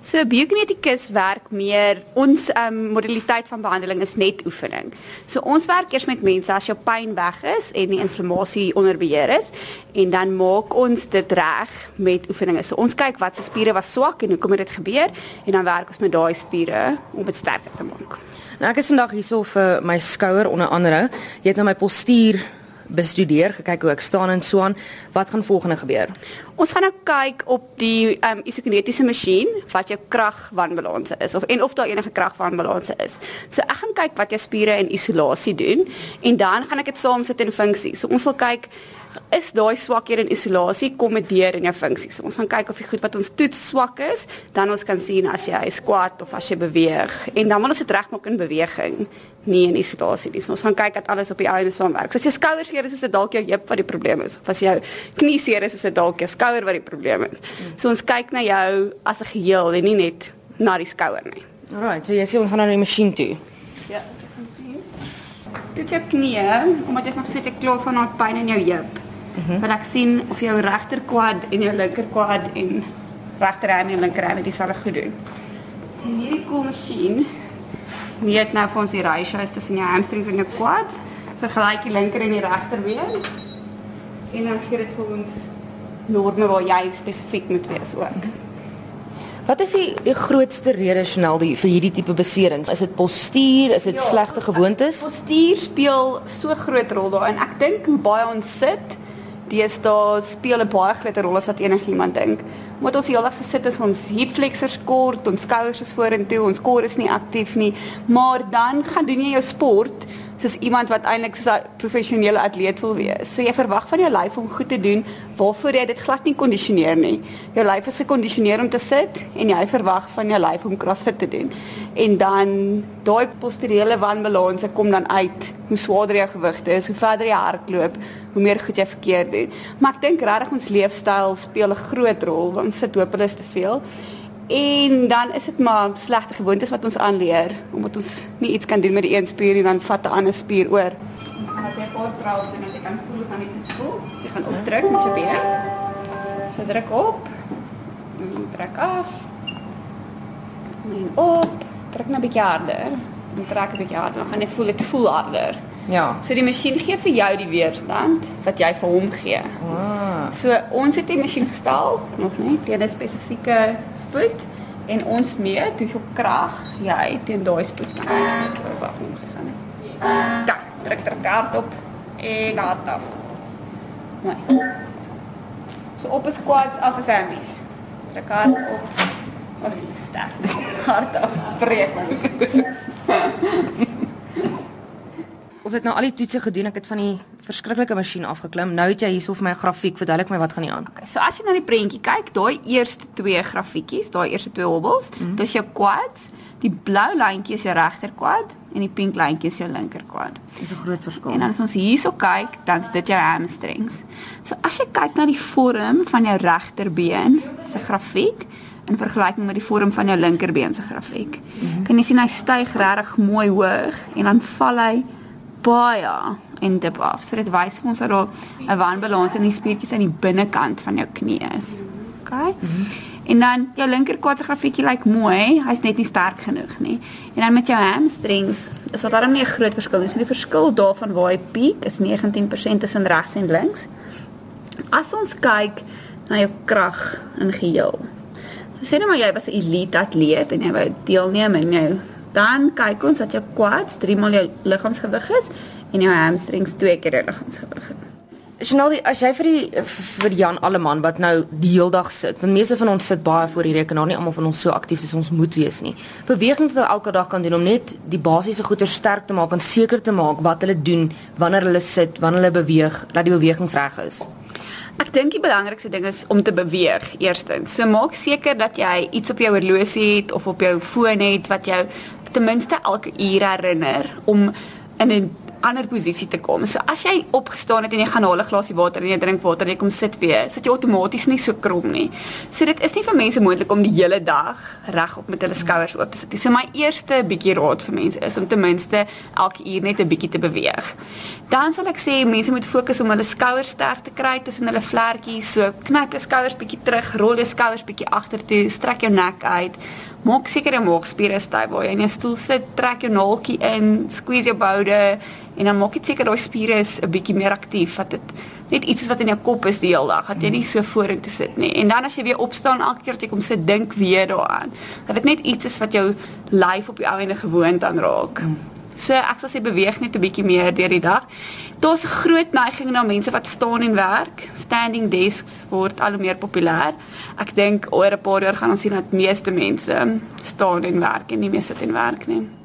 So biokinetikus werk meer ons um, modaliteit van behandeling is net oefening. So ons werk eers met mense as jou pyn weg is en die inflammasie onder beheer is en dan maak ons dit reg met oefeninge. So ons kyk wat se spiere was swak en hoekom het dit gebeur en dan werk ons met daai spiere om dit sterker te maak. Nou ek is vandag hierso vir my skouer onder andere. Jy het na my postuur bestudeer, gekyk hoe ek staan en so aan. Wat gaan volgende gebeur? Ons gaan nou kyk op die um, isokinetiese masjien wat jou kragwanbalanse is of en of daar enige kragwanbalanse is. So ek gaan kyk wat jou spiere in isolasie doen en dan gaan ek dit saamsit in funksie. So ons wil kyk is daai swakhede in isolasie kom dit deur in jou funksies. So ons gaan kyk of die goed wat ons toets swak is, dan ons kan sien as jy squat of as jy beweeg en dan wil ons dit regmaak in beweging nie in isolasie nie. So ons gaan kyk dat alles op die einde saamwerk. So as jy skouers seer is, is dit dalk jou heup wat die probleem is. Of as jou knie seer is, is dit dalk jou skouer wat die probleem is. So ons kyk na jou as 'n geheel en nie net na die skouer nie. Alright, so jy sê ons gaan nou na die masjien toe. Ja, as ek kan sien. Dit jou knie, omdat jy van gesê jy kla van daai pyn in jou heup. Mm maar ek sien of jou regter quad en jou linker quad en regterarm en linkerarm dieselfde goed doen. Sien hierdie cool masjien meet nou vir ons die ratios tussen jou hamstrings en jou quads. Vergelyk die linker en die regterbeen. En dan gee dit vir ons norme waar jy spesifiek moet wees ook. Wat is die, die grootste rede snel die vir hierdie tipe beserings? Is dit postuur, is dit ja, slegte gewoontes? Postuur speel so groot rol daarin. Ek dink hoe baie ons sit deesdae speel 'n baie groter rol as wat enigiemand dink. Omdat ons heeldag so sit is ons hip flexors kort, ons skouers is vorentoe, ons kor is nie aktief nie, maar dan gaan doen jy jou sport soos iemand wat eintlik soos 'n professionele atleet wil wees. So jy verwag van jou lyf om goed te doen waarvoor jy dit glad nie kondisioneer nie. Jou lyf is gekondisioneer om te sit en jy verwag van jou lyf om CrossFit te doen. En dan daai posturele wanbalanse kom dan uit. Hoe swaarder jou gewigte is, hoe verder jy hardloop, hoe meer goed jy verkeerd doen. Maar ek dink regtig ons leefstyl speel 'n groot rol. Ons sit hopeloos te veel. En dan is dit maar slegte gewoontes wat ons aanleer omdat ons nie iets kan doen met die een spier en dan vat 'n ander spier oor. Ons gaan net 'n paar trials doen en jy kan voel gaan dit voel. So jy gaan opdruk met jou been. So druk op. En trek af. En op. Trek nou 'n bietjie harder. En trek 'n bietjie harder. Dan gaan jy voel dit voel harder. Ja. So die masjien gee vir jou die weerstand wat jy vir hom gee. Ah. So ons het die masjien gestel nog nie teen 'n spesifieke spoed en ons meet hoeveel krag jy teen daai spoed kan uitsit. Wag, hom gegaan het. Da, druk druk hard op en hard af. Mooi. So op is squats af is hammies. Druk hard op. Oh, dis sterk. Hard af breek. Ons het nou al die toetse gedoen. Ek het van die verskriklike masjien afgeklim. Nou het jy hierso vir my 'n grafiek. Verduidelik my wat gaan nie aan. Okay, so as jy na die prentjie kyk, daai eerste twee grafiekies, daai eerste twee hobbels, mm. dis jou quads. Die blou lyntjie is jou regter quad en die pink lyntjie is jou linker quad. Dis 'n groot verskil. En dan as ons hierso kyk, dan's dit jou hamstrings. So as jy kyk na die vorm van jou regterbeen se grafiek in vergelyking met die vorm van jou linkerbeen se grafiek, mm -hmm. kan jy sien hy styg regtig mooi hoog en dan val hy baie en dip af. So dit wys vir ons dat daar 'n wanbalans in die spiertjies aan die binnekant van jou knie is. OK? Mm -hmm. En dan jou linker kwadrografiekie lyk mooi, hy's net nie sterk genoeg nie. En dan met jou hamstrings is daar darem nie 'n groot verskil nie. So die verskil daarvan waar hy piek is 19% tussen regs en links. As ons kyk na jou krag in geheel. So sê net maar jy was 'n elite atleet en jy wou deelneem in jou dan kyk ons dat jou quads 3 maal jou liggaamsgewig is en jou hamstrings 2 keer jou liggaamsgewig. Sjanal, as jy vir die vir Jan Alleman wat nou die hele dag sit, want meeste van ons sit baie voor die rekenaar, nie almal van ons so aktief soos ons moet wees nie. Bewegings wat elke dag kan doen om net die basiese goeie sterk te maak en seker te maak wat hulle doen wanneer hulle sit, wanneer hulle beweeg, dat die bewegings reg is. Ek dink die belangrikste ding is om te beweeg eerstens. So maak seker dat jy iets op jou horlosie het of op jou foon het wat jou ten minste elke uur herinner om in 'n ander posisie te kom. So as jy opgestaan het en jy gaan haal 'n glasie water en jy drink water en jy kom sit weer, sit jy outomaties nie so krom nie. So dit is nie vir mense moontlik om die hele dag regop met hulle skouers oop te sit nie. So my eerste bietjie raad vir mense is om ten minste elke uur net 'n bietjie te beweeg. Dan sal ek sê mense moet fokus om hulle skouers sterk te kry tussen hulle vlekkies. So knyp jou skouers bietjie terug, rol jou skouers bietjie agtertoe, strek jou nek uit. Maak seker jou maagspiere styf waar jy in jou stoel sit, trek jou naaltjie in, squeeze jou boude en dan maak dit seker daai spiere is 'n bietjie meer aktief dat dit net iets is wat in jou kop is die hele dag dat jy nie so vorentoe sit nie. En dan as jy weer opstaan elke keer as jy kom sit, dink weer daaraan. Dat dit net iets is wat jou lyf op die ou ende gewoond aan raak. So ek sal sê beweeg net 'n bietjie meer deur die dag. Daar's 'n groot neiging na mense wat staan en werk. Standing desks word al hoe meer populêr. Ek dink oor 'n paar jaar gaan ons sien dat meeste mense staan en werk en nie meer sit en werk nie.